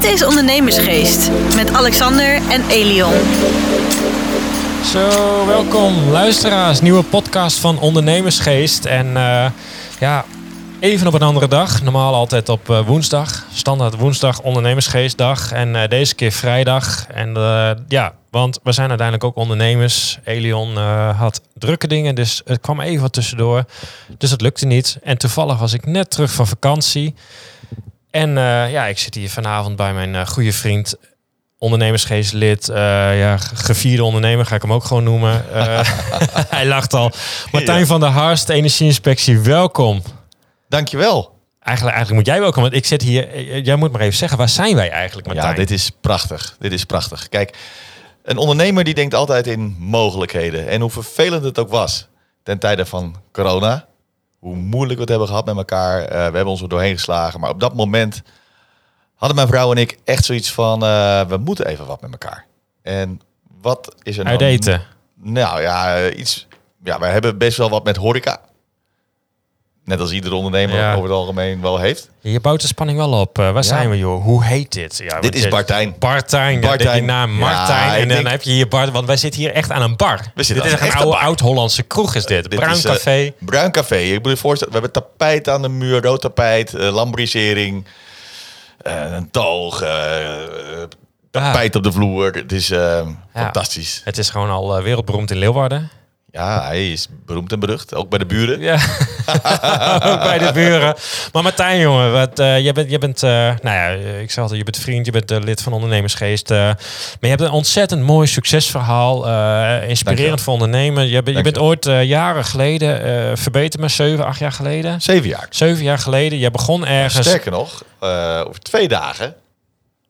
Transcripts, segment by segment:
Dit is Ondernemersgeest met Alexander en Elion. Zo, welkom luisteraars. Nieuwe podcast van Ondernemersgeest. En uh, ja, even op een andere dag. Normaal altijd op uh, woensdag. Standaard woensdag Ondernemersgeestdag. En uh, deze keer vrijdag. En ja, want we zijn uiteindelijk ook ondernemers. Elion had drukke dingen, dus het kwam even wat tussendoor. Dus het lukte niet. En toevallig was ik net terug van vakantie. En ja, ik zit hier vanavond bij mijn goede vriend ondernemersgeestlid, uh, ja, gevierde ondernemer ga ik hem ook gewoon noemen. Hij lacht al. Martijn ja. van der Harst, Energieinspectie, welkom. Dankjewel. Eigenlijk, eigenlijk moet jij welkom, want ik zit hier. Eh, jij moet maar even zeggen, waar zijn wij eigenlijk, Martijn? Ja, dit is prachtig. Dit is prachtig. Kijk, een ondernemer die denkt altijd in mogelijkheden. En hoe vervelend het ook was ten tijde van corona. Hoe moeilijk we het hebben gehad met elkaar. we hebben ons er doorheen geslagen. Maar op dat moment hadden mijn vrouw en ik echt zoiets van, uh, we moeten even wat met elkaar. En wat is er nou? Uit eten? Nou ja, iets. Ja, wij hebben best wel wat met horeca. Net als iedere ondernemer ja. over het algemeen wel heeft. Je bouwt de spanning wel op. Uh, waar ja. zijn we, joh? Hoe heet dit? Ja, dit is Bartijn. Bartijn. Bartijn. Ja, naam Martijn. en dan heb je hier Bart. Want wij zitten hier echt aan een bar. We zitten dit is een oude oud-Hollandse kroeg is dit. dit Bruin is, café. Uh, Bruin café. Ik moet je voorstellen, we hebben tapijt aan de muur, rood tapijt, uh, lambrisering. Uh, een toog, uh, tapijt op de vloer. Het is uh, fantastisch. Het is gewoon al wereldberoemd in Leeuwarden. Ja, hij is beroemd en berucht. Ook bij de buren. Ja, ook bij de buren. Maar Martijn, jongen, wat, uh, je bent, je bent uh, nou ja, ik zei altijd, je bent vriend, je bent uh, lid van Ondernemersgeest. maar je hebt een ontzettend mooi succesverhaal. inspirerend voor ondernemen. Je, je bent ooit jaren geleden, verbeterd maar zeven, acht jaar geleden? Zeven jaar. Zeven jaar geleden. Je begon ergens... Sterker nog, over twee dagen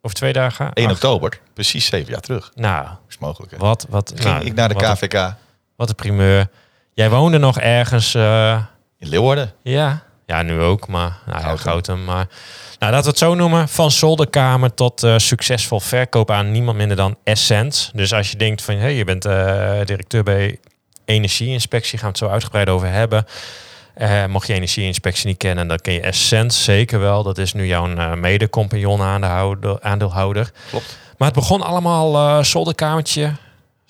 of twee dagen? 1 oktober, precies zeven jaar terug. Nou, is mogelijk. Hè? Wat, wat, Ging nou, ik naar de KVK. Wat een primeur. Jij woonde nog ergens... Uh... In Leeuwarden? Ja. Ja, nu ook, maar... Nou, ja, Goutem, maar... Nou, laten we het zo noemen. Van zolderkamer tot uh, succesvol verkoop aan niemand minder dan Essent. Dus als je denkt van, hey, je bent uh, directeur bij Energieinspectie, gaan we het zo uitgebreid over hebben. Uh, mocht je Energieinspectie niet kennen, dan ken je Essent zeker wel. Dat is nu jouw mede-compagnon aandeelhouder. Klopt. Maar het begon allemaal zolderkamertje,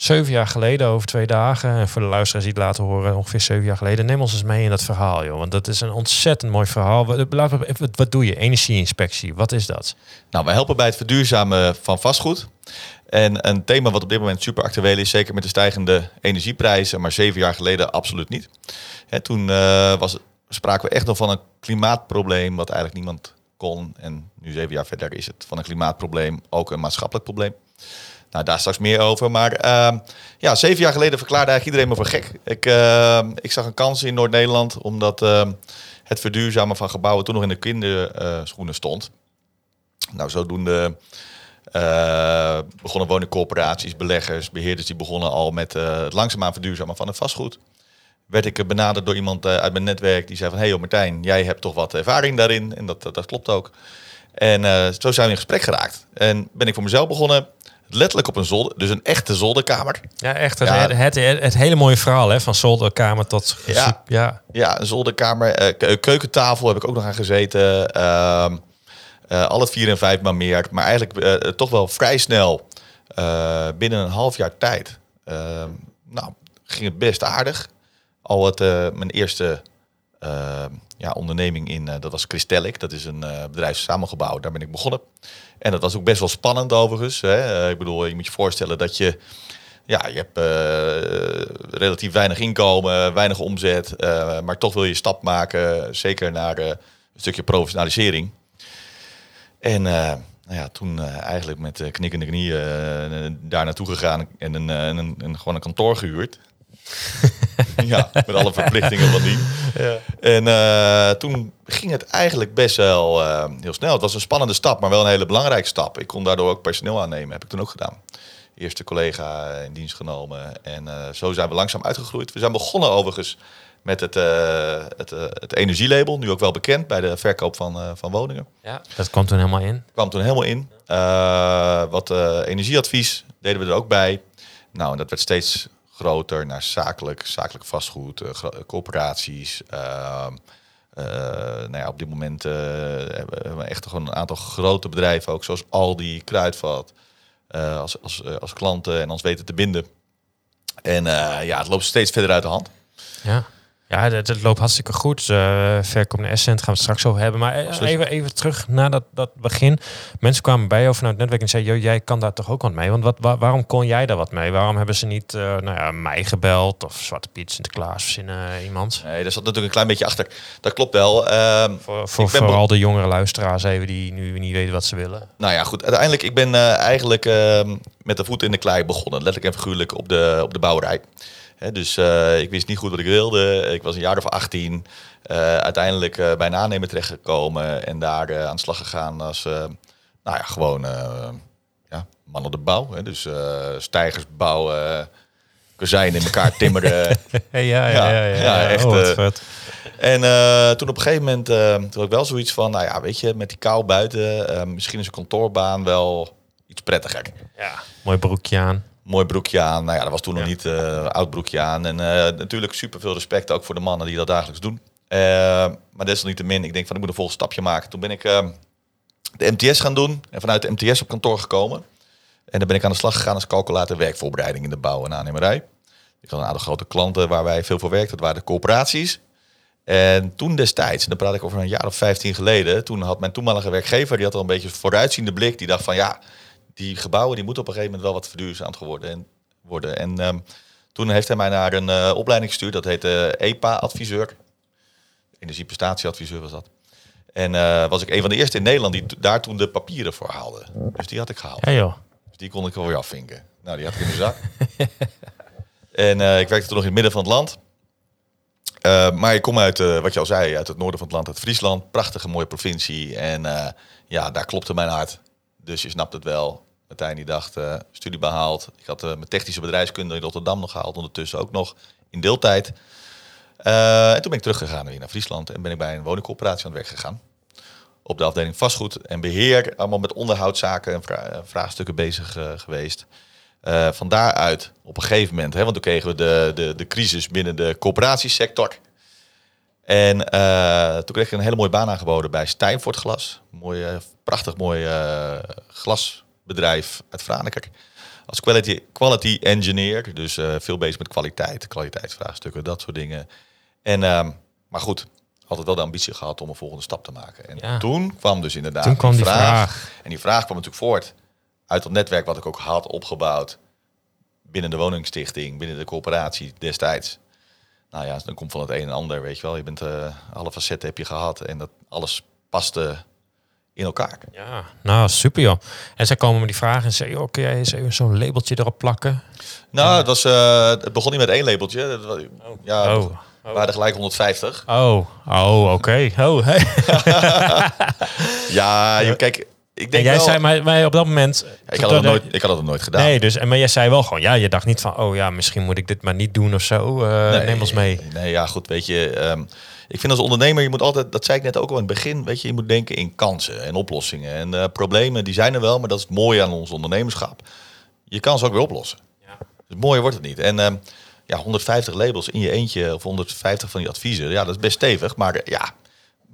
zeven jaar geleden, over twee dagen. En voor de luisteraars die het laten horen, ongeveer zeven jaar geleden. Neem ons eens mee in dat verhaal, joh. Want dat is een ontzettend mooi verhaal. Wat, wat doe je? Energieinspectie, wat is dat? Nou, wij helpen bij het verduurzamen van vastgoed. En een thema wat op dit moment super actueel is, zeker met de stijgende energieprijzen, maar zeven jaar geleden absoluut niet. Hè, toen was, spraken we echt nog van een klimaatprobleem, wat eigenlijk niemand kon. En nu zeven jaar verder is het van een klimaatprobleem ook een maatschappelijk probleem. Nou, daar straks meer over. Maar uh, ja, zeven jaar geleden verklaarde eigenlijk iedereen me voor gek. Ik, uh, ik zag een kans in Noord-Nederland, omdat uh, het verduurzamen van gebouwen toen nog in de kinderschoenen stond. Nou, zodoende uh, begonnen woningcorporaties, beleggers, beheerders, die begonnen al met het langzaamaan verduurzamen van het vastgoed. Werd ik benaderd door iemand uit mijn netwerk die zei van... hé hey, Martijn, jij hebt toch wat ervaring daarin? En dat, dat, dat klopt ook. En zo zijn we in gesprek geraakt. En ben ik voor mezelf begonnen letterlijk op een zolder, dus een echte zolderkamer. Ja, echt. Het, Het, het, hele mooie verhaal hè, van zolderkamer tot... Ja, ja. ja een zolderkamer. Uh, keukentafel heb ik ook nog aan gezeten. Uh, uh, alle vier en vijf maar meer. Maar eigenlijk toch wel vrij snel, binnen een half jaar tijd, ehm, nou, ging het best aardig. Al het, mijn eerste ehm, ja, onderneming in, dat was Christelic. Dat is een bedrijf samengebouwd. Daar ben ik begonnen. En dat was ook best wel spannend overigens. Hè. Eh, ik bedoel, je moet je voorstellen dat je... Ja, je hebt relatief weinig inkomen, weinig omzet. Uh, maar toch wil je stap maken, zeker naar een stukje professionalisering. En nou ja, toen eigenlijk met knikkende knieën daar naartoe gegaan en een, een, een, gewoon een kantoor gehuurd. Ja, met alle verplichtingen van die. Ja. En uh, toen ging het eigenlijk best wel uh, heel snel. Het was een spannende stap, maar wel een hele belangrijke stap. Ik kon daardoor ook personeel aannemen, heb ik toen ook gedaan. Eerste collega in dienst genomen. En uh, zo zijn we langzaam uitgegroeid. We zijn begonnen overigens met het, het, het energielabel, nu ook wel bekend bij de verkoop van, van woningen. Ja, dat kwam toen helemaal in. Kwam toen helemaal in. wat energieadvies deden we er ook bij. Nou, en dat werd steeds groter naar zakelijk, zakelijk vastgoed, uh, corporaties, uh, Eh, nou ja, op dit moment eh, hebben we echt gewoon een aantal grote bedrijven, ook zoals Aldi, Kruidvat, eh, als, als, eh, als klanten en ons weten te binden. En eh, ja, het loopt steeds verder uit de hand. Ja. Ja, het, het loopt hartstikke goed. Uh, verkoop naar Essent gaan we straks over hebben. Maar eh, even, even terug naar dat, dat begin. Mensen kwamen bij jou vanuit het netwerk en zeiden... "Joh, jij kan daar toch ook wat mee? Want wat, wa- waarom kon jij daar wat mee? Waarom hebben ze niet eh, nou ja, mij gebeld? Of Zwarte Piet, Sinterklaas, verzinnen eh, iemand? Nee, daar zat natuurlijk een klein beetje achter. Dat klopt wel. Ehm, Voor, voor Ik ben vooral de jongere luisteraars even die nu niet weten wat ze willen. Nou ja, goed. Uiteindelijk, ik ben eh, eigenlijk ehm, met de voet in de klei begonnen. Letterlijk en figuurlijk op de, op de bouwerij. Hè, dus eh, ik wist niet goed wat ik wilde. Ik was een jaar of 18. Eh, uiteindelijk eh, bij een aannemer terechtgekomen. En daar eh, aan de slag gegaan als, eh, nou ja, gewoon eh, ja, man op de bouw. Hè. Dus eh, stijgers bouwen, kozijnen in elkaar timmeren. Hey, ja, ja, ja, ja, echt, Oh, vet. En eh, toen op een gegeven moment, eh, toen had ik wel zoiets van, nou ja, weet je, met die kou buiten, eh, misschien is een kantoorbaan wel iets prettiger. Ja, mooi broekje aan. Mooi broekje aan, nou ja, dat was toen nog niet eh oud broekje aan. En eh, natuurlijk super veel respect ook voor de mannen die dat dagelijks doen. Eh, maar desalniettemin, ik denk van, ik moet een volgend stapje maken. Toen ben ik de MTS gaan doen en vanuit de MTS op kantoor gekomen. En dan ben ik aan de slag gegaan als calculator werkvoorbereiding in de bouw en aannemerij. Ik had een aantal grote klanten waar wij veel voor werkten. Dat waren de coöperaties. En toen destijds, en dan praat ik over een jaar of 15 geleden, toen had mijn toenmalige werkgever, die had al een beetje een vooruitziende blik. Die dacht van ja, die gebouwen die moeten op een gegeven moment wel wat verduurzaamd geworden en worden. En ehm, toen heeft hij mij naar een eh, opleiding gestuurd, dat heette EPA-adviseur. Energieprestatieadviseur was dat. En eh, was ik een van de eerste in Nederland die daar toen de papieren voor haalde. Dus die had ik gehaald. Ja joh. Dus die kon ik wel weer afvinken. Nou, die had ik in de zak. en eh, ik werkte toen nog in het midden van het land. Maar ik kom uit, wat je al zei, uit het noorden van het land, uit Friesland. Prachtige, mooie provincie. En ja, daar klopte mijn hart. Dus je snapt het wel. Martijn die dacht, eh, studie behaald. Ik had eh, mijn technische bedrijfskunde in Rotterdam nog gehaald. Ondertussen ook nog in deeltijd. Eh, en toen ben ik teruggegaan weer naar Friesland. En ben ik bij een woningcoöperatie aan het werk gegaan. Op de afdeling vastgoed en beheer. Allemaal met onderhoudszaken en vra- vraagstukken bezig geweest. Eh, van daaruit op een gegeven moment, hè, want toen kregen we de, de, de crisis binnen de coöperatiesector. En toen kreeg ik een hele mooie baan aangeboden bij Stijnvoort Glas. Mooi, eh, prachtig mooi eh, glasbedrijf uit Franeker. Als quality, quality engineer, dus eh, veel bezig met kwaliteit, kwaliteitsvraagstukken, dat soort dingen. En, ehm, maar goed, altijd wel de ambitie gehad om een volgende stap te maken. En Ja. toen kwam dus inderdaad Toen kwam die vraag. En die vraag kwam natuurlijk voort uit dat netwerk wat ik ook had opgebouwd binnen de woningstichting, binnen de coöperatie destijds. Nou ja, dan komt van het een en ander, weet je wel. Je bent eh, alle facetten heb je gehad en dat alles paste in elkaar. Ja, nou super joh. En zij komen met die vraag en zeggen, kun jij eens even zo'n labeltje erop plakken? Nou, het, was, eh, het begon niet met één labeltje. Was- ja, Oh. we waren gelijk 150. Oh, oh oké. Oh, hey. Ja, joh, kijk, ik En denk jij wel... zei mij, mij op dat moment... ik, had het nooit, ik had het nooit gedaan. Nee, dus, en maar jij zei wel gewoon, ja, je dacht niet van, oh ja, misschien moet ik dit maar niet doen of zo. Eh, Nee, neem ons mee. Nee, ja, goed, weet je. ehm, ik vind als ondernemer, je moet altijd, dat zei ik net ook al in het begin, weet je, je moet denken in kansen en oplossingen. En eh, problemen, die zijn er wel, maar dat is het mooie aan ons ondernemerschap. Je kan ze ook weer oplossen. Ja. Dus mooier wordt het niet. En ehm, ja, 150 labels in je eentje of 150 van die adviezen, ja, dat is best stevig, maar eh, ja,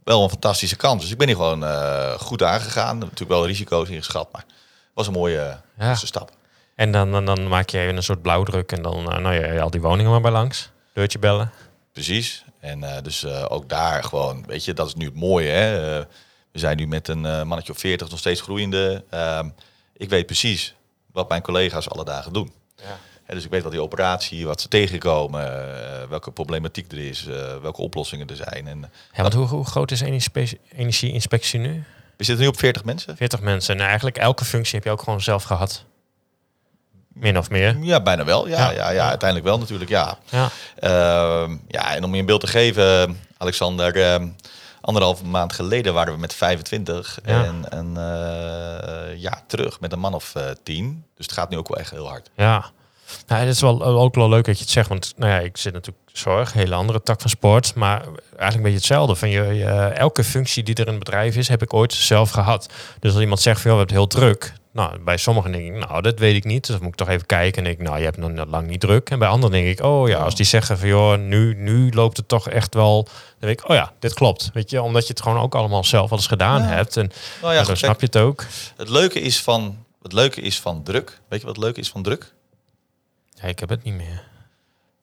wel een fantastische kans. Dus ik ben hier gewoon eh, goed aangegaan. Natuurlijk wel risico's ingeschat, maar het was een mooie Ja. eerste stap. En dan, dan, dan maak je even een soort blauwdruk en dan, eh, nou ja, al die woningen maar bij langs. Deurtje bellen. Precies. En eh, dus ook daar gewoon, weet je, dat is nu het mooie. Hè? We zijn nu met een mannetje of 40 nog steeds groeiende. Ehm, ik weet precies wat mijn collega's alle dagen doen. Ja. Dus ik weet wat die operatie, wat ze tegenkomen, eh, welke problematiek er is, eh, welke oplossingen er zijn. En Ja, want hoe, hoe groot is energie- energieinspectie nu? we zitten nu op 40 mensen. 40 mensen. En eigenlijk elke functie heb je ook gewoon zelf gehad. Min of meer. Ja, bijna wel. Ja, Ja. ja. Ja, uiteindelijk wel natuurlijk, ja. Ja. Ehm, ja, en om je een beeld te geven, Alexander, ehm anderhalve maand geleden waren we met 25 Ja. en een eh, jaar terug met een man of 10. Dus het gaat nu ook wel echt heel hard. Ja. Nou, het is wel ook wel leuk dat je het zegt, want nou ja, ik zit natuurlijk zorg, hele andere tak van sport, maar eigenlijk een beetje hetzelfde. Van je, je- elke functie die er in het bedrijf is, heb ik ooit zelf gehad. Dus als iemand zegt van, joh, we hebben het heel druk, Nou, bij sommigen denk ik, nou, dat weet ik niet. Dus dan moet ik toch even kijken. En ik, nou, je hebt nog lang niet druk. En bij anderen denk ik, oh ja, als die zeggen van, joh, nu, nu loopt het toch echt wel. Dan denk ik, oh ja, dit klopt. Weet je, omdat je het gewoon ook allemaal zelf al eens gedaan Ja. hebt. En Nou ja, dan goed, snap je het ook. Het leuke is van, het leuke is van druk. Weet je wat het leuke is van druk? Ja, ik heb het niet meer.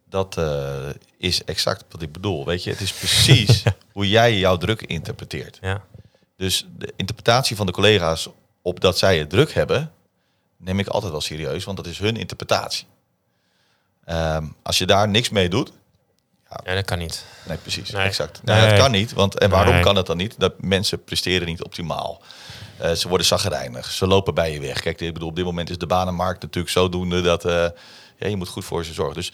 Dat eh, is exact wat ik bedoel. Weet je, het is precies hoe jij jouw druk interpreteert. Ja. Dus de interpretatie van de collega's op dat zij het druk hebben, neem ik altijd wel serieus, want dat is hun interpretatie. Ehm, als je daar niks mee doet, ja, dat kan niet. nee, precies, Nee. exact. Nee. Nee, dat kan niet, want en waarom kan het dan niet? Dat mensen presteren niet optimaal. Eh, ze worden zagrijnig, ze lopen bij je weg. Kijk, ik bedoel, op dit moment is de banenmarkt natuurlijk zodoende dat eh, ja, je moet goed voor ze zorgen. Dus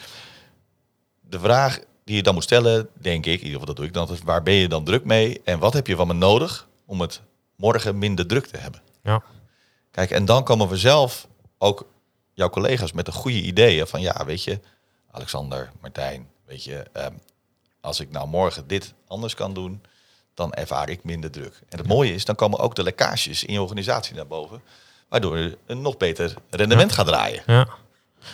de vraag die je dan moet stellen, denk ik, in ieder geval dat doe ik dan, is waar ben je dan druk mee en wat heb je van me nodig om het morgen minder druk te hebben? Ja. Kijk, en dan komen we zelf ook jouw collega's met de goede ideeën van ja, weet je, Alexander, Martijn, weet je, ehm, als ik nou morgen dit anders kan doen, dan ervaar ik minder druk. En het mooie is, dan komen ook de lekkages in je organisatie naar boven, waardoor je een nog beter rendement gaat draaien. Ja.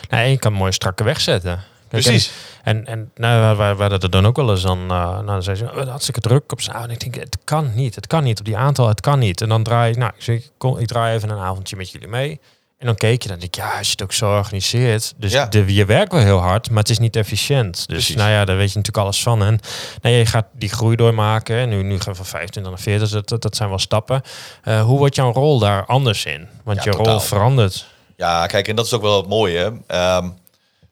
Nee, je kan mooi strakke wegzetten. Kijk, Precies. En, en nou, wij, wij hadden dan ook wel eens dan, uh, nou, dan zei ze, oh, hartstikke druk op z'n En ik denk, het kan niet, het kan niet op die aantal, het kan niet. En dan draai ik, nou, ik, zeg, ik, draai even een avondje met jullie mee. En dan keek je, dan denk ik, ja, als je het ook zo organiseert. Dus Ja. de, je werkt wel heel hard, maar het is niet efficiënt. Dus Precies. nou ja, daar weet je natuurlijk alles van. En nou, je gaat die groei doormaken. En nu, nu gaan we van 25 naar 40, dus dat, dat, dat zijn wel stappen. Uh, hoe wordt jouw rol daar anders in? Want Ja, je totaal. rol verandert. Ja, kijk, en dat is ook wel het mooie. Ehm,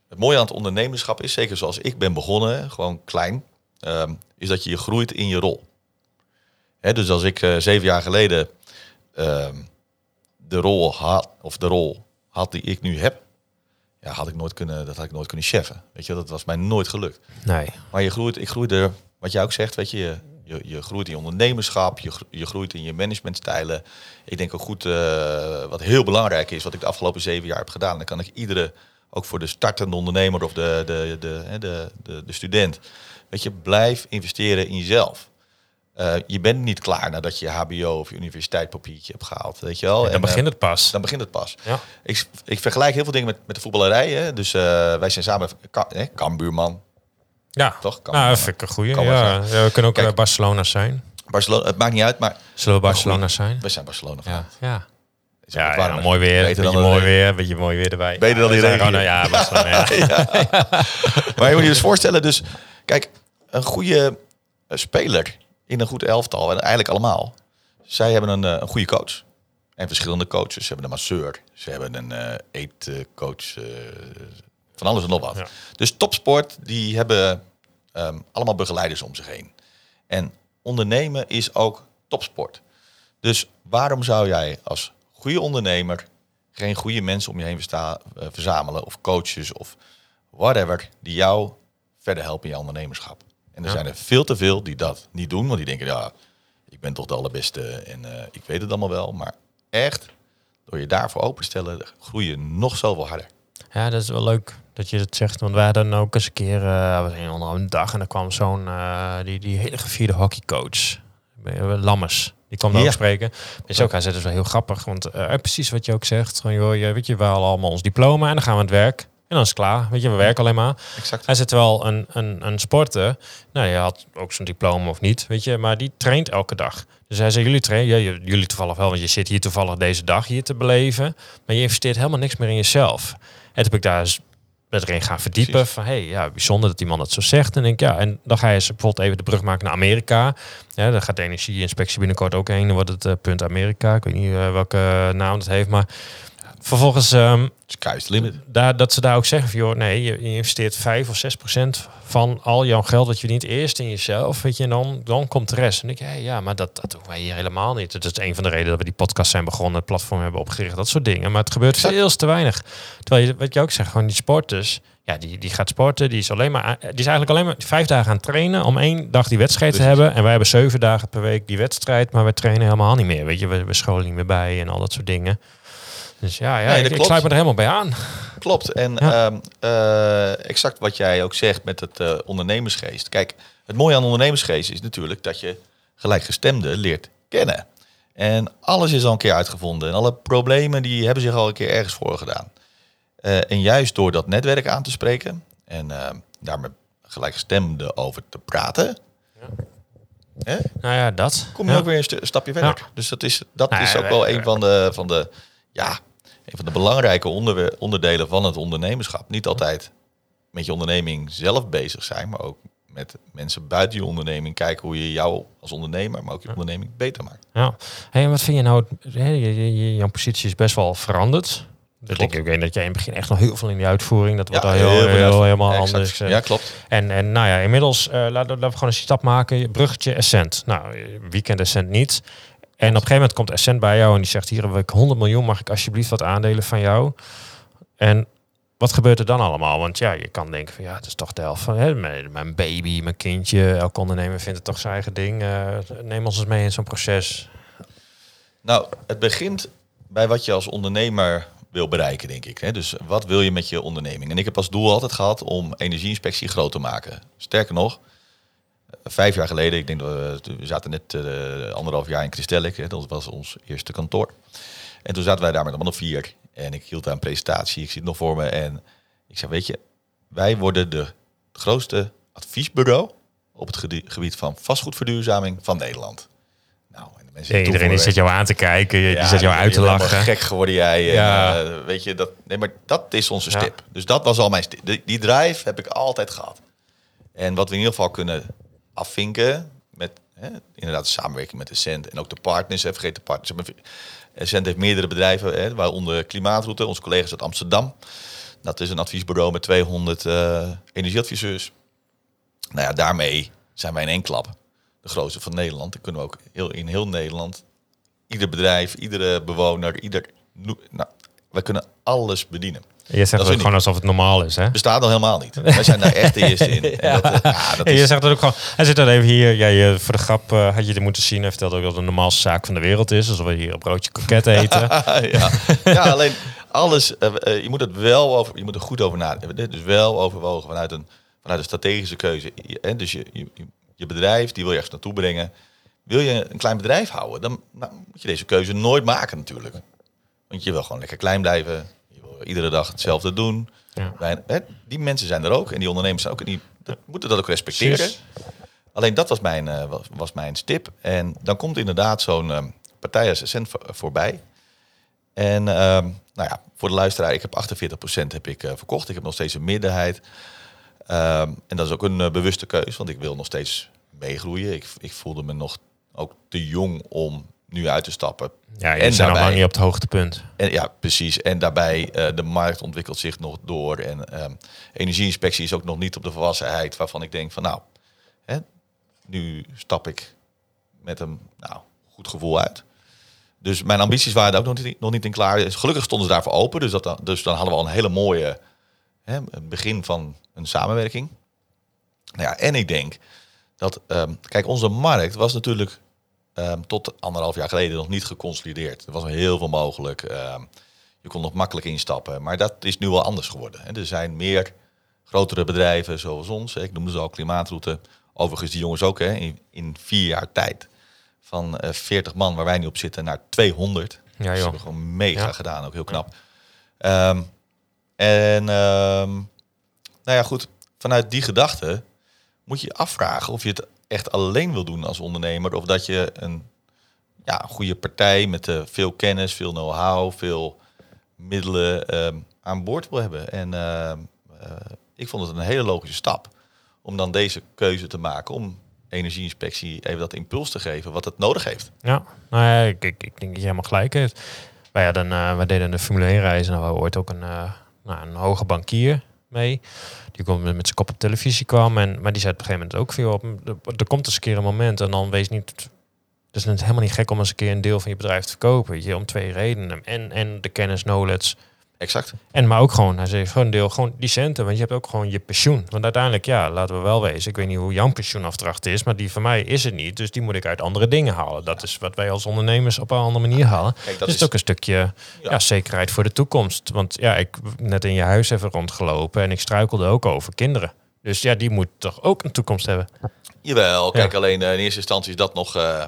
het mooie aan het ondernemerschap is, zeker zoals ik ben begonnen, gewoon klein, ehm, is dat je je groeit in je rol. Hè, dus als ik eh, zeven jaar geleden ehm, de rol had, of de rol had die ik nu heb, ja, had ik nooit kunnen, dat had ik nooit kunnen cheffen. Weet je, dat was mij nooit gelukt. Nee. Maar je groeit, ik groeide, wat jij ook zegt, weet je, je, je, groeit in je ondernemerschap, je, je groeit in je managementstijlen. Ik denk ook goed, eh, wat heel belangrijk is, wat ik de afgelopen zeven jaar heb gedaan, dan kan ik iedere, ook voor de startende ondernemer of de, de, de, de, de, de student, weet je, blijf investeren in jezelf. Eh, je bent niet klaar nadat je HBO of je universiteitspapiertje hebt gehaald, weet je wel. dan En, begint eh, het pas. dan begint het pas. Ja. Ik, ik vergelijk heel veel dingen met, met de voetballerij. Hè. Dus eh, wij zijn samen Kambuurman, Ja, toch? Kan nou, dat vind ik een wel Ja. Ja, we kunnen ook Kijk. Barcelona zijn. Barcelona, het maakt niet uit, maar Zullen we Barcelona zijn? we zijn Barcelona. Ja, ja. Ja, ja, mooi weer. Beter Beetje dan mooi de- weer. Beetje mooi weer erbij. Beter dan die regio. Ja, Barcelona. Ja. Maar je moet je dus voorstellen, dus kijk, een goede eh, speler in een goed elftal, en eigenlijk allemaal, zij hebben een, eh, een goede coach. En verschillende coaches. Ze hebben een masseur, ze hebben een eh eetcoach, van alles en nog wat. Ja. Dus topsport, die hebben ehm, allemaal begeleiders om zich heen. En ondernemen is ook topsport. Dus waarom zou jij als goede ondernemer geen goede mensen om je heen versta- eh, verzamelen of coaches of whatever die jou verder helpen in je ondernemerschap? En er Ja. zijn er veel te veel die dat niet doen, want die denken ja, ik ben toch de allerbeste en eh, ik weet het allemaal wel. Maar echt, door je daarvoor open te stellen, groei je nog zoveel harder. Ja, dat is wel leuk dat je het zegt. Want wij hadden ook eens een keer, eh we zijn onder een dag en er kwam zo'n, eh, die, die hele gevierde hockeycoach, eh, Lammers. Die kwam daar Ja. ook spreken. Is ook, hij zei, dat is wel heel grappig. Want eh, precies wat je ook zegt. Van, joh, je, weet je, we halen allemaal ons diploma en dan gaan we aan het werk. En dan is het klaar. Weet je, we werken alleen maar. Exact. Hij zit wel een, een, een sporter. Nou, je had ook zo'n diploma of niet, weet je, maar die traint elke dag. Dus hij zei, jullie trainen, ja, jullie toevallig wel, want je zit hier toevallig deze dag hier te beleven. Maar je investeert helemaal niks meer in jezelf. En toen heb ik daar eens met erin gaan verdiepen. Precies. Van, hey, ja, bijzonder dat die man dat zo zegt. En denk ik, ja, en dan ga je eens bijvoorbeeld even de brug maken naar Amerika. Ja, daar gaat de energieinspectie binnenkort ook heen. Dan wordt het eh, punt Amerika. Ik weet niet eh, welke naam dat heeft, maar vervolgens... ehm, Sky is the limit. daar, dat ze daar ook zeggen van, joh, nee, je, je investeert 5 of 6 procent van al jouw geld wat je verdient eerst in jezelf, weet je, en dan, dan komt de rest. En ik, hey, ja, maar dat, dat doen wij hier helemaal niet. Dat is een van de redenen dat we die podcast zijn begonnen, het platform hebben opgericht, dat soort dingen. Maar het gebeurt Exact. veel te weinig. Terwijl je, wat je ook zegt, gewoon die sporters, ja, die, die gaat sporten, die is, alleen maar, aan- die is eigenlijk alleen maar vijf dagen aan het trainen om één dag die wedstrijd te hebben. En wij hebben zeven dagen per week die wedstrijd, maar we trainen helemaal niet meer. Weet je, we, we scholen niet meer bij en al dat soort dingen. Dus ja, ja Nee, ik, ik sluit me er helemaal bij aan. Klopt. En Ja. ehm, eh, exact wat jij ook zegt met het eh, ondernemersgeest. Kijk, het mooie aan ondernemersgeest is natuurlijk dat je gelijkgestemden leert kennen. En alles is al een keer uitgevonden. En alle problemen die hebben zich al een keer ergens voor gedaan. Eh, en juist door dat netwerk aan te spreken en uh, daar met gelijkgestemden over te praten, hè, Nou ja, dat. kom je Ja. ook weer een stapje verder. Ja. Dus dat is, dat Nou is ja, ook wel een van de, van de, ja, een van de belangrijke onderdelen van het ondernemerschap. Niet altijd met je onderneming zelf bezig zijn, maar ook met mensen buiten je onderneming kijken hoe je jou als ondernemer, maar ook je onderneming beter maakt. Ja. Hey, en wat vind je nou? hè, je, je, je- jouw positie is best wel veranderd. Dus Klopt. ik, ik weet dat jij in het begin echt nog heel veel in die uitvoering. Dat wordt al heel, heel helemaal anders. eh. Ja, klopt. En, en nou ja, inmiddels eh, laten, we, laten we gewoon een stap maken. Je Bruggetje Essent. Nou, eh, wie kent Essent niet? En op een gegeven moment komt Essent bij jou en die zegt: Hier heb ik 100 miljoen, mag ik alsjeblieft wat aandelen van jou? En wat gebeurt er dan allemaal? Want ja, je kan denken van ja, het is toch de van hè, mijn, baby, mijn kindje. Elke ondernemer vindt het toch zijn eigen ding. Eh, neem ons eens mee in zo'n proces. Nou, het begint bij wat je als ondernemer wil bereiken, denk ik. Hè? Dus wat wil je met je onderneming? En ik heb als doel altijd gehad om energieinspectie groot te maken. Sterker nog, vijf jaar geleden, ik denk dat we, we zaten net eh, anderhalf jaar in Christellik, hè, dat was ons eerste kantoor. En toen zaten wij daar met allemaal vier. En ik hield daar een presentatie, ik zie het nog voor me. En ik zei, weet je, wij worden de grootste adviesbureau op het gebied van vastgoedverduurzaming van Nederland. Nou, en de mensen iedereen zit jou aan te kijken, je- die zit jou uit te lachen. Gek geworden jij. En, Ja. eh, weet je dat? Nee, maar dat is onze Ja. stip. Dus dat was al mijn stip. Die, die drive heb ik altijd gehad. En wat we in ieder geval kunnen afvinken met hè, inderdaad de samenwerking met Essent en ook de partners. Hè, vergeet de partners. Essent heeft meerdere bedrijven, hè, waaronder Klimaatroute, onze collega's uit Amsterdam. Dat is een adviesbureau met 200 eh, energieadviseurs. Nou ja, daarmee zijn wij in één klap de grootste van Nederland. Dan kunnen we ook heel, in heel Nederland, ieder bedrijf, iedere bewoner, ieder... no- Nou, wij kunnen alles bedienen. Je zegt Dat het gewoon alsof het normaal is, hè? Bestaat nog helemaal niet. Wij zijn daar echt de eerste in. En dat, eh, ja, dat En je is, zegt dat ook gewoon. Hij zit dan even hier. Ja, je, voor de grap eh, had je het moeten zien. Hij vertelt ook dat het de normaalste zaak van de wereld is. Alsof we hier een broodje kroket eten. ja. ja, alleen alles, eh, eh, je moet het wel over, je moet er goed over nadenken. Is wel overwogen vanuit een, vanuit een strategische keuze. Je- dus je, je, je- je bedrijf, die wil je ergens naartoe brengen. Wil je een klein bedrijf houden, dan nou, moet je deze keuze nooit maken natuurlijk. Want je wil gewoon lekker klein blijven. Iedere dag hetzelfde doen. Ja. Die mensen zijn er ook en die ondernemers zijn ook. En die dat, moeten dat ook respecteren. Alleen dat was mijn, eh, was, was mijn stip. En dan komt inderdaad zo'n eh, partij als Essent voor- voorbij. En ehm, nou ja, voor de luisteraar, ik heb 48% heb ik, eh, verkocht. Ik heb nog steeds een meerderheid. Ehm, en dat is ook een eh, bewuste keus, want ik wil nog steeds meegroeien. Ik, ik voelde me nog ook te jong om nu uit te stappen. Ja, En zijn nog daarbij- lang niet op het hoogtepunt. En ja, precies. En daarbij, eh, de markt ontwikkelt zich nog door. En ehm, energieinspectie is ook nog niet op de volwassenheid waarvan ik denk van nou, hè, nu stap ik met een nou, goed gevoel uit. Dus mijn ambities waren daar ook nog niet, nog niet in klaar. Dus gelukkig stonden ze daarvoor open. Dus, dat, dan- dus dan hadden we al een hele mooie hè, begin van een samenwerking. Nou ja, en ik denk dat, ehm, kijk, onze markt was natuurlijk ehm, tot anderhalf jaar geleden nog niet geconsolideerd. Er was nog heel veel mogelijk. Ehm, je kon nog makkelijk instappen. Maar dat is nu wel anders geworden. Er zijn meer grotere bedrijven zoals ons. Ik noemde ze al Klimaatroute. Overigens die jongens ook hè, in, in vier jaar tijd. Van eh 40 man waar wij nu op zitten naar 200. Ja, Dus joh. ze hebben gewoon mega Ja. gedaan. Ook heel knap. Ehm, en nou ja, goed. Vanuit die gedachte moet je je afvragen of je het echt alleen wil doen als ondernemer. Of dat je een ja, goede partij met eh, veel kennis, veel know-how, veel middelen ehm, aan boord wil hebben. En ehm, eh, ik vond het een hele logische stap om dan deze keuze te maken om energieinspectie even dat impuls te geven wat het nodig heeft. Ja, nou ja, ik, ik, ik denk dat je helemaal gelijk hebt. Wij, hadden, eh, wij deden de Formule 1 reis en we hadden ooit ook een, nou, een hoge bankier mee. Die kwam met met zijn kop op televisie kwam. En, maar die zei op een gegeven moment ook veel op. Er, komt eens een keer een moment en dan wees niet. Het is helemaal niet gek om eens een keer een deel van je bedrijf te verkopen. Je, om twee redenen. En, en de kennis, knowledge. Exact. En maar ook gewoon, hij zei gewoon een deel, gewoon die centen. Want je hebt ook gewoon je pensioen. Want uiteindelijk, ja, laten we wel wezen. Ik weet niet hoe jouw pensioenafdracht is, maar die van mij is het niet. Dus die moet ik uit andere dingen halen. Dat is wat wij als ondernemers op een andere manier halen. Kijk, dat dus het is is ook een stukje ja. zekerheid voor de toekomst. Want ja, ik net in je huis even rondgelopen en ik struikelde ook over kinderen. Dus ja, die moet toch ook een toekomst hebben. Jawel, kijk, alleen eh, in eerste instantie is dat nog eh,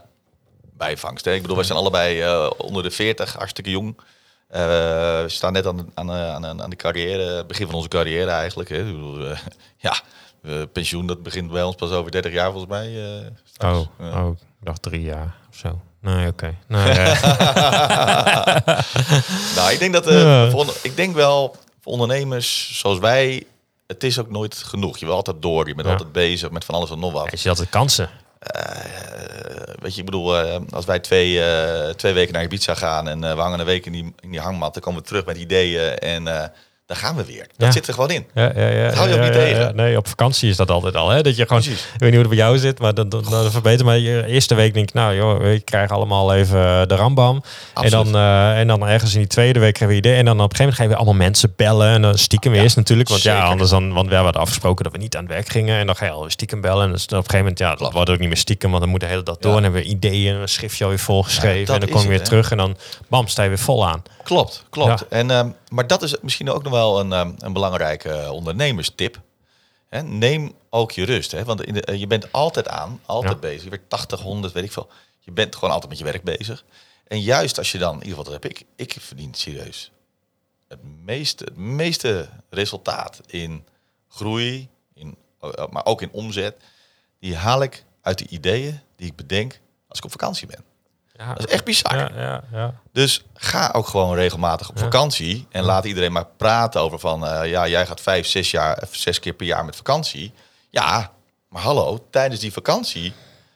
bijvangst. Hè? Ik bedoel, wij zijn allebei eh, onder de 40, hartstikke jong. Eh, we staan net aan, aan, aan, aan de carrière, begin van onze carrière eigenlijk. Hè? Bedoel, ja, pensioen dat begint bij ons pas over 30 jaar volgens mij. eh. Oh, oh, ik dacht drie jaar of zo. Nee, oké. Nee, ja. Nou, ik denk dat eh, voor, ik denk wel voor ondernemers zoals wij, het is ook nooit genoeg. Je bent altijd door, je bent Ja. altijd bezig met van alles en nog wat. Je ziet altijd kansen. Eh, weet je, ik bedoel, eh, als wij twee, eh, twee weken naar Ibiza gaan en we hangen een week in die, in die hangmat, dan komen we terug met ideeën en daar gaan we weer. Dat Ja. zit er gewoon in. Ja, ja, ja. Dat hou je ook ja, niet tegen. Nee, op vakantie is dat altijd al. Hè? Dat je gewoon, Precies. ik weet niet hoe het bij jou zit, maar dat, dat, dat verbeter. Maar je eerste week denk ik, nou joh, we krijgen allemaal even de rambam. En dan, eh, en dan ergens in die tweede week krijgen we idee. En dan op een gegeven moment gaan we allemaal mensen bellen. En dan stiekem Ja, eerst natuurlijk. Want ja, anders dan, want we hadden afgesproken dat we niet aan het werk gingen. En dan ga je al stiekem bellen. En dus op een gegeven moment, ja, dat wordt ook niet meer stiekem. Want dan moet de hele dag door. En dan hebben we ideeën en een schriftje alweer volgeschreven. En dan kom je weer terug. En dan, bam, sta je weer vol aan. Klopt, klopt. Ja. En, ehm, maar dat is misschien ook nog wel een, ehm, een belangrijke eh, ondernemerstip. Hè, neem ook je rust. Hè? Want in de, eh, je bent altijd aan, altijd Ja. bezig. Je werkt 80, 100, weet ik veel. Je bent gewoon altijd met je werk bezig. En juist als je dan, in ieder geval dat heb ik, ik verdien serieus het meeste, het meeste resultaat in groei, in, eh, maar ook in omzet, die haal ik uit de ideeën die ik bedenk als ik op vakantie ben. Ja, Dat is echt bizar. ja, ja, ja. Dus ga ook gewoon regelmatig op vakantie. En laat iedereen maar praten over van... eh, ja, jij gaat vijf, zes, jaar, eh, zes keer per jaar met vakantie. Ja, maar hallo, tijdens die vakantie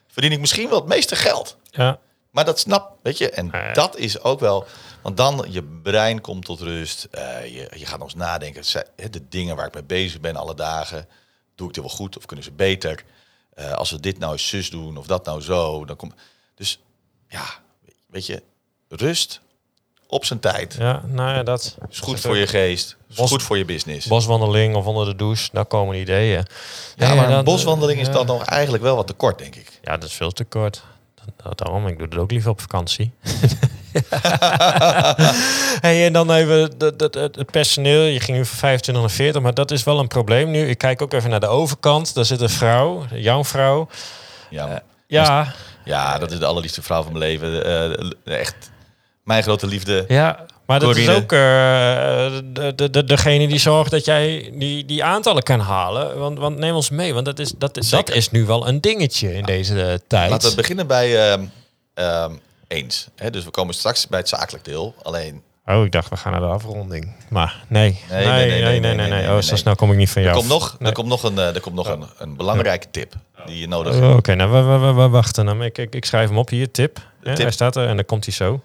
verdien ik misschien wel het meeste geld. ja. Maar dat snap, weet je. En dat is ook wel... Want dan, je brein komt tot rust. eh, je, je gaat nog eens nadenken. De dingen waar ik mee bezig ben alle dagen. Doe ik dit wel goed of kunnen ze beter? Als we dit nou eens zus doen of dat nou zo. Dan komt... Dus ja, weet je. Rust op zijn tijd. Ja, nou ja, dat Is goed voor je geest. Is Bos- goed voor je business. boswandeling of onder de douche, daar komen ideeën. ja, maar een boswandeling is dan nog eigenlijk wel wat te kort, denk ik. Ja, dat is veel te kort. Daarom, ik doe het ook liever op vakantie. hey, en dan even het personeel. Je ging nu van 25 naar 40, maar dat is wel een probleem nu. Ik kijk ook even naar de overkant. Daar zit een vrouw, jouw vrouw. Ja, Ja, ja dat is de allerliefste vrouw van mijn leven. Eh, echt mijn grote liefde. ja. Maar dat is ook eh, de, de, de, degene die zorgt dat jij die, die aantallen kan halen. Want, want neem ons mee, want dat is, dat, is, dat is nu wel een dingetje in deze eh, tijd. Laten we beginnen bij ehm, ehm, eens. Hè, dus we komen straks bij het zakelijk deel. Alleen, Oh, ik dacht we gaan naar de afronding. Maar nee. Nee, Nee, nee, nee, Oh, zo snel kom ik niet van er jou. komt nog, er komt nog, een, eh, er komt nog een, een belangrijke tip die je nodig hebt. Oh, Oké, nou, we, we, we, we wachten. hem. Ik, ik, ik schrijf hem op hier, tip. Tip. Hij staat er en dan komt hij zo.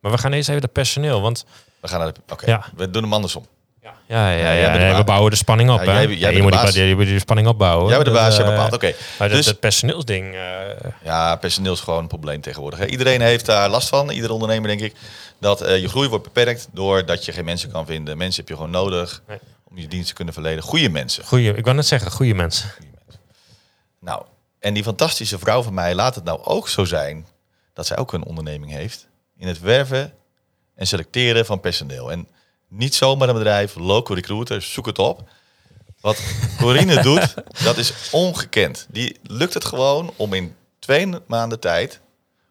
Maar we gaan eerst even de personeel, want... We gaan naar de... Oké, Ja. we doen hem andersom. Ja, ja, ja, de we bouwen de spanning op, Ja, hè? jij- jij Ja, bent je de moet die, baas. je moet die spanning opbouwen. Jij bent de Dus, baas, jij eh, bepaalt. Oké. Maar Dus- dat, dat personeelsding... eh, Ja, personeel is gewoon een probleem tegenwoordig. hè. Iedereen heeft daar last van. Iedere ondernemer, denk ik. Dat eh, je groei wordt beperkt doordat je geen mensen kan vinden. Mensen heb je gewoon nodig Nee. om je dienst te kunnen verlenen. Goede mensen. goeie, ik wou net zeggen, goede mensen. Nou, en die fantastische vrouw van mij laat het nou ook zo zijn dat zij ook een onderneming heeft in het werven en selecteren van personeel. En niet zomaar een bedrijf, local recruiter, zoek het op. Wat Corine doet, dat is ongekend. Die lukt het gewoon om in twee maanden tijd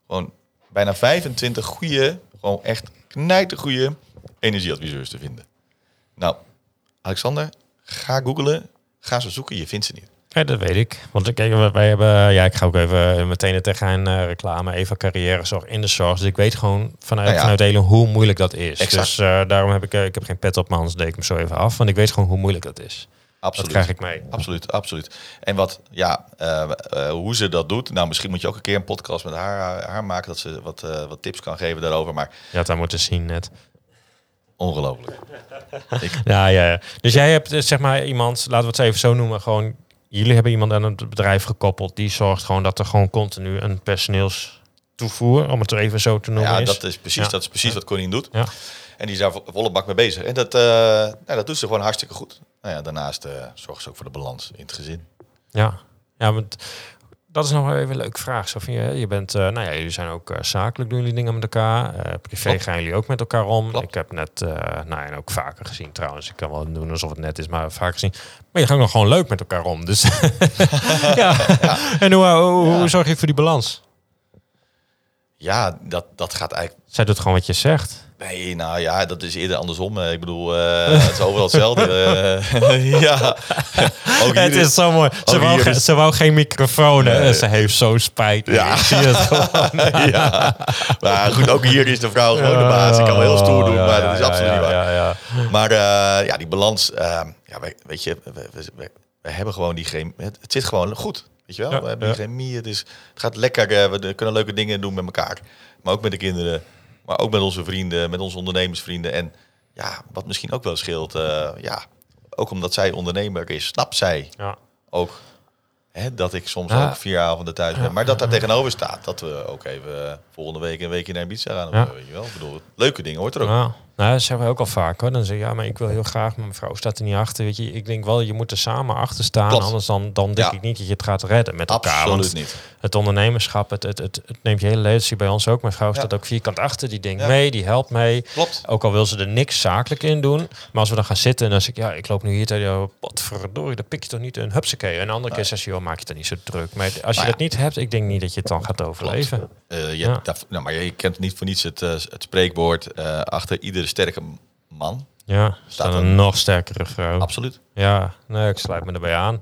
gewoon bijna 25 goede, gewoon echt knijtergoeie energieadviseurs te vinden. Nou, Alexander, ga googlen, ga ze zoeken, je vindt ze niet. Ja, dat weet ik. Want kijk, wij- hebben, ja, ik ga ook even meteen er tegenaan eh, reclame, even carrièrezorg in de zorg. Dus ik weet gewoon vanuit, Nou ja. vanuit Helen hoe moeilijk dat is. Exact. Dus eh, daarom heb ik, eh, ik heb geen pet op, maar anders deed ik hem zo even af. Want ik weet gewoon hoe moeilijk dat is. Absoluut. Dat krijg ik mee. Absoluut, absoluut. En wat, ja, hoe ze dat doet. Nou, misschien moet je ook een keer een podcast met haar, haar maken, dat ze wat, wat tips kan geven daarover. Maar had daar moeten zien net. ongelooflijk. Ja, ja, ja. Dus jij hebt zeg maar iemand, laten we het even zo noemen, gewoon jullie hebben iemand aan het bedrijf gekoppeld die zorgt gewoon dat er gewoon continu een personeelstoevoer, om het er even zo te noemen, Ja, is. dat is precies, Ja. dat is precies wat Corine doet. Ja. En die is daar vo- volle bak mee bezig. En dat, nou, dat doet ze gewoon hartstikke goed. Nou ja, daarnaast eh zorgt ze ook voor de balans in het gezin. Ja, ja want dat is nog wel even een leuke vraag. Zo van je, je bent, eh, nou ja, jullie zijn ook eh, zakelijk, doen jullie dingen met elkaar. Eh, privé Klopt. gaan jullie ook met elkaar om. Klopt. Ik heb net, nou ja, en ook vaker gezien trouwens. Ik kan wel doen alsof het net is, maar vaker gezien. Maar je gaat nog gewoon leuk met elkaar om. Dus ja. En hoe, hoe, hoe zorg je voor die balans? ja, dat, dat gaat eigenlijk... Zij doet gewoon wat je zegt. Nee, nou ja, dat is eerder andersom. Eh, Ik bedoel, eh, het is overal hetzelfde. Eh, ja, ook hier Het is zo mooi. Ze wou, ge- ze wou geen microfoon. Nee. Ze heeft zo spijt. Ja. Ik zie het gewoon. ja. Maar goed, ook hier is de vrouw gewoon de baas. Ik kan wel heel stoer doen, Ja, maar dat is absoluut niet waar. Ja, ja. Maar ja, die balans, eh, ja, weet je, we, we, we- we hebben gewoon die chemie. Het, het zit gewoon goed, weet je wel. We hebben die chemie, het, is, het gaat lekker. we kunnen leuke dingen doen met elkaar. Maar ook met de kinderen, maar ook met onze vrienden, met onze ondernemersvrienden. En ja, wat misschien ook wel scheelt, eh, ja, ook omdat zij ondernemer is, snapt zij Ja. ook hè, dat ik soms Ja. ook vier avonden thuis ben. Maar dat daar tegenover staat dat we ook even eh, volgende week een weekje naar Ibiza gaan. of weet je wel. Ik bedoel, leuke dingen hoort er ook. Nou, dat zeggen we ook al vaak hoor. Dan zeg je, ja, maar ik wil heel graag, maar mijn vrouw staat er niet achter. Weet je, ik denk wel, je moet er samen achter staan. Klopt. Anders dan, dan denk Ja. ik niet dat je het gaat redden met elkaar. Absoluut Want niet. het ondernemerschap, het, het, het, het neemt je hele leven. Bij ons ook. Mijn vrouw Ja. staat ook vierkant achter. Die denkt Ja. mee, die helpt mee. Klopt. Ook al wil ze er niks zakelijk in doen. Maar als we dan gaan zitten en dan zeg ik, ja, ik loop nu hier tegen jou. Potverdorie, dan pik je toch niet een hupsakee. En een andere keer zeg je, joh, maak je het niet zo druk. Maar als je Nou dat niet hebt, ik denk niet dat je het dan gaat overleven. Eh, je hebt nou, maar je kent niet voor niets het, eh, het spreekwoord eh, achter sterke man. Ja, staat een nog sterkere vrouw. Absoluut. Ja, nee, ik sluit me erbij aan.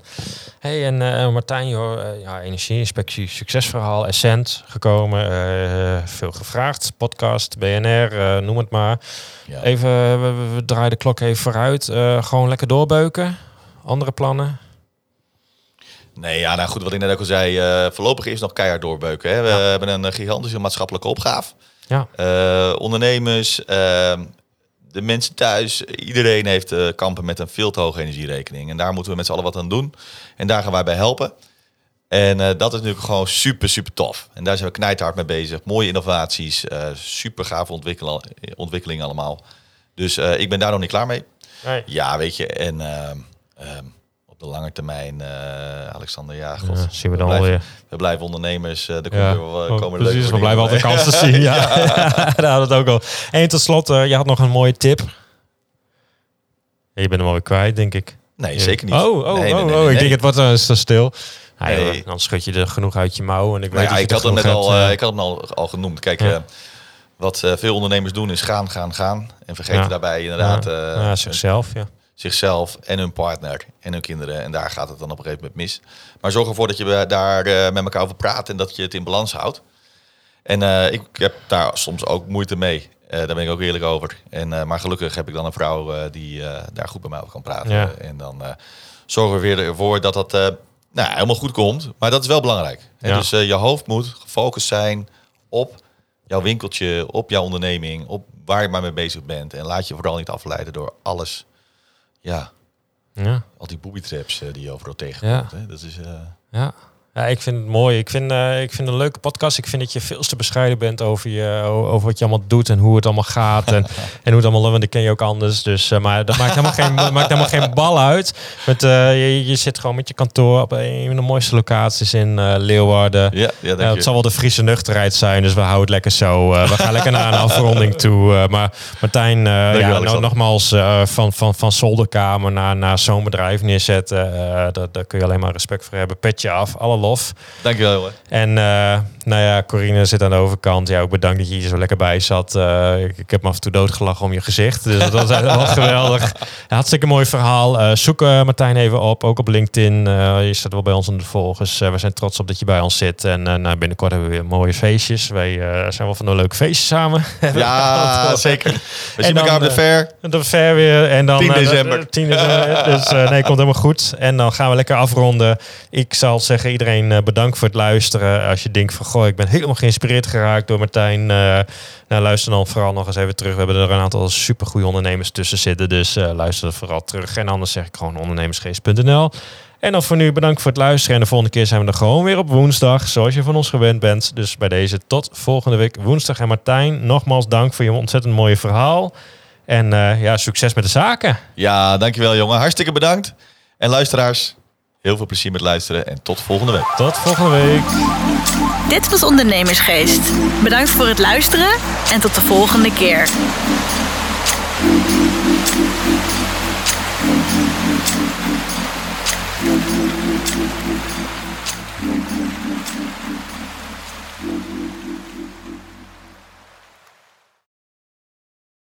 hey, en eh, Martijn, joh, eh, ja, energieinspectie, succesverhaal, Essent gekomen, eh, veel gevraagd, podcast, BNR, noem het maar. Ja. Even, we, draaien de klok even vooruit. Gewoon lekker doorbeuken. Andere plannen? Nee, ja, nou goed, wat ik net ook al zei, voorlopig is nog keihard doorbeuken. Hè. We Ja. hebben een gigantische maatschappelijke opgave. Ja. Eh, ondernemers, ehm, de mensen thuis, iedereen heeft eh, kampen met een veel te hoge energierekening. En daar moeten we met z'n allen wat aan doen. En daar gaan wij bij helpen. En eh, dat is natuurlijk gewoon super, super tof. En daar zijn we knijthard mee bezig. Mooie innovaties, super gave ontwikkelen, ontwikkelingen allemaal. Dus ik ben daar nog niet klaar mee. Nee. Ja, weet je, en ehm, ehm, op de lange termijn, eh, Alexander, ja, god, Ja, zien we dan blijven, alweer. we blijven ondernemers. eh er Ja, komen, oh, komen precies. leuke We dingen blijven altijd kansen zien. Ja, daar hadden we het ook al. En tot slot, eh, je had nog een mooie tip. Je bent hem alweer kwijt, denk ik. Nee, zeker niet. Oh, oh, Nee, oh, nee, oh. ik denk het wordt te stil. Nee, dan schud je er genoeg uit je mouw. En ik weet Nou ja, dat je ik had hem net al, hebt, eh, eh. ik had hem al, al genoemd. Kijk, Ja. eh, wat eh, veel ondernemers doen is gaan, gaan, gaan. En vergeten Ja. daarbij inderdaad ja, eh, ja, zichzelf, ja. Zichzelf en hun partner en hun kinderen. En daar gaat het dan op een gegeven moment mis. Maar zorg ervoor dat je daar eh, met elkaar over praat en dat je het in balans houdt. En eh, ik heb daar soms ook moeite mee. Eh, daar ben ik ook eerlijk over. En, maar gelukkig heb ik dan een vrouw die daar goed bij mij over kan praten. Ja. En dan zorgen we weer ervoor dat dat nou, helemaal goed komt. Maar dat is wel belangrijk. Dus je hoofd moet gefocust zijn op jouw winkeltje, op jouw onderneming, op waar je maar mee bezig bent. En laat je vooral niet afleiden door alles. Ja, Ja, al die booby traps eh, die je overal tegenkomt. Ja. Hè? Dat is, eh, ja. Ja, ik vind het mooi. Ik vind, eh, ik vind het een leuke podcast. Ik vind dat je veel te bescheiden bent over, je, over wat je allemaal doet en hoe het allemaal gaat. En, en hoe het allemaal. Want ik ken je ook anders. Dus, eh, maar dat maakt helemaal geen, maakt helemaal geen bal uit. Met, eh, je, je zit gewoon met je kantoor op een van de mooiste locaties in Leeuwarden. ja, ja, het zal wel de Friese nuchterheid zijn, dus we houden het lekker zo. We gaan lekker naar een afronding toe. Maar Martijn, ja, nou, Alexander. nogmaals, van, van, van zolderkamer naar, naar zo'n bedrijf neerzetten. daar, daar kun je alleen maar respect voor hebben. Petje af, alle lof. Dankjewel, jongen. En eh, nou ja, Corine zit aan de overkant. Ja, ook bedankt dat je hier zo lekker bij zat. Eh, ik, ik heb me af en toe doodgelachen om je gezicht. Dus dat was wel geweldig. Hartstikke mooi verhaal. Eh, zoek Martijn even op, ook op LinkedIn. Je staat wel bij ons onder de volgers. We zijn trots op dat je bij ons zit. En nou, binnenkort hebben we weer mooie feestjes. Wij zijn wel van een leuke feestjes samen. Ja, zeker. We zien elkaar op de fair. De fair weer. En dan, 10 eh, december. de- 10 december. Dus nee, komt helemaal goed. En dan gaan we lekker afronden. Ik zal zeggen, iedereen eh, bedankt voor het luisteren. Als je denkt van, goh, ik ben helemaal geïnspireerd geraakt door Martijn. eh, nou, luister dan vooral nog eens even terug. We hebben er een aantal supergoeie ondernemers tussen zitten. Dus eh, luister er vooral terug. En anders zeg ik gewoon ondernemersgeest.nl. En dan voor nu bedankt voor het luisteren. En de volgende keer zijn we er gewoon weer op woensdag. Zoals je van ons gewend bent. Dus bij deze tot volgende week woensdag. En Martijn, nogmaals dank voor je ontzettend mooie verhaal. En ja, succes met de zaken. Ja, dankjewel, jongen. Hartstikke bedankt. En luisteraars, heel veel plezier met luisteren. En tot volgende week. Tot volgende week. Dit was Ondernemersgeest. Bedankt voor het luisteren en tot de volgende keer.